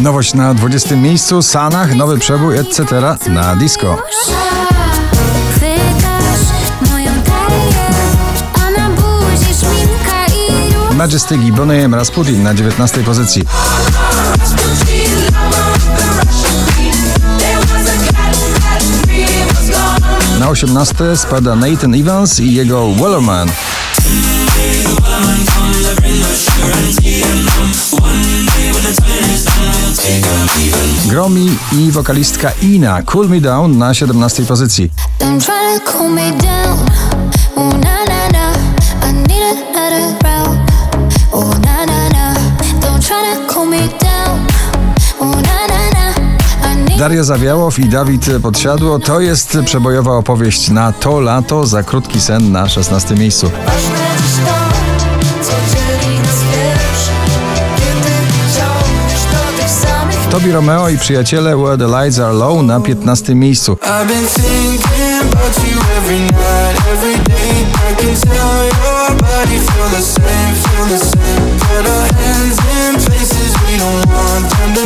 Nowość na 20 miejscu, Sanach, nowy przebój, etc. na disco. Majestic i Boney Rasputin na 19 pozycji. Na 18 spada Nathan Evans i jego Wellerman. Gromi i wokalistka Ina Cool Me Down na 17 pozycji. Daria Zawiałow i Dawid Podsiadło. To jest przebojowa opowieść na to lato za krótki sen na 16 miejscu. Tobi Romeo i przyjaciele Where the Lights Are Low na 15 miejscu.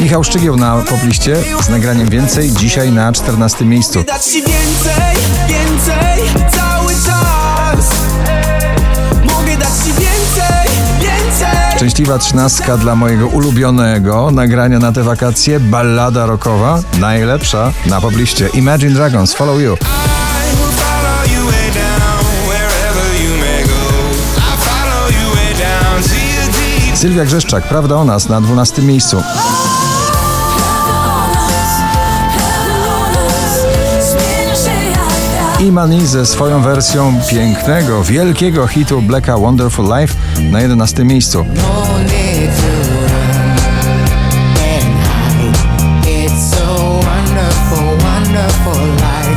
Michał Szczygieł na popliście z nagraniem więcej dzisiaj na 14 miejscu. Dać ci więcej, więcej, cały czas Szczęśliwa trzynastka dla mojego ulubionego nagrania na te wakacje, ballada rockowa, najlepsza na pobliście. Imagine Dragons, Follow You. Sylwia Grzeszczak, Prawda o nas na 12 miejscu. Imani ze swoją wersją pięknego, wielkiego hitu Blacka Wonderful Life na 11 miejscu.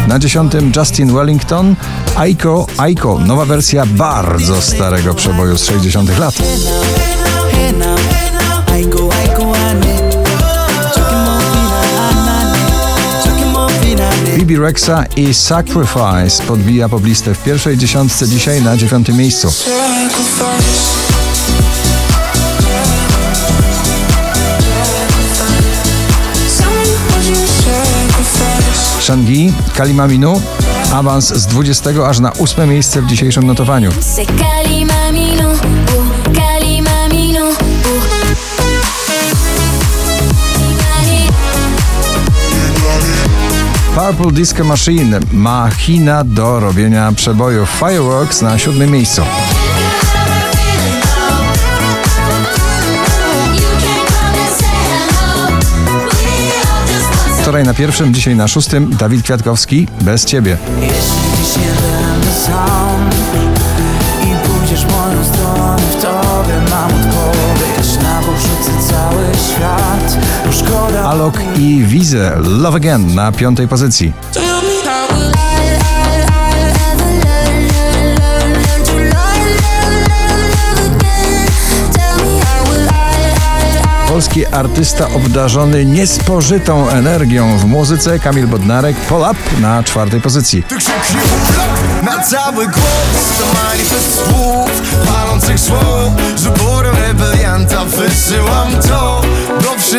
Na 10 Justin Wellington, Aiko, Aiko, nowa wersja bardzo starego przeboju z 60 lat. Bibi Rexa i Sacrifice podbija poblistę w pierwszej dziesiątce dzisiaj na dziewiątym miejscu. Shangi, Kalimaminu, awans z 20 aż na 8 miejsce w dzisiejszym notowaniu. Purple Disco Machine, machina do robienia przebojów. Fireworks na siódmym miejscu. Wczoraj na pierwszym, dzisiaj na szóstym Dawid Kwiatkowski, bez ciebie. Jeśli dziś nie będę sam I pójdziesz moją stronę again? Tell me how will I, I, I Polski artysta obdarzony niespożytą energią w muzyce Kamil Bodnarek, Pull Up na czwartej pozycji. Ty krzyknij na cały głos To manifest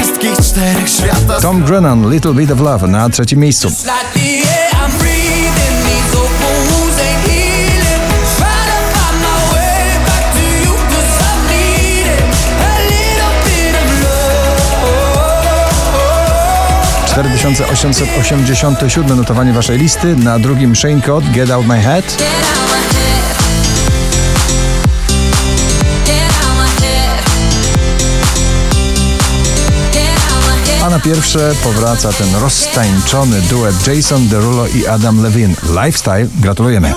wszystkich czterech świata Tom Grennan, Little Bit of Love na trzecim miejscu. Love 4887 notowanie waszej listy, na drugim Shane Code, Get Out My Head. get out my head. Pierwsze powraca ten roztańczony duet Jason Derulo i Adam Levine. Lifestyle, gratulujemy.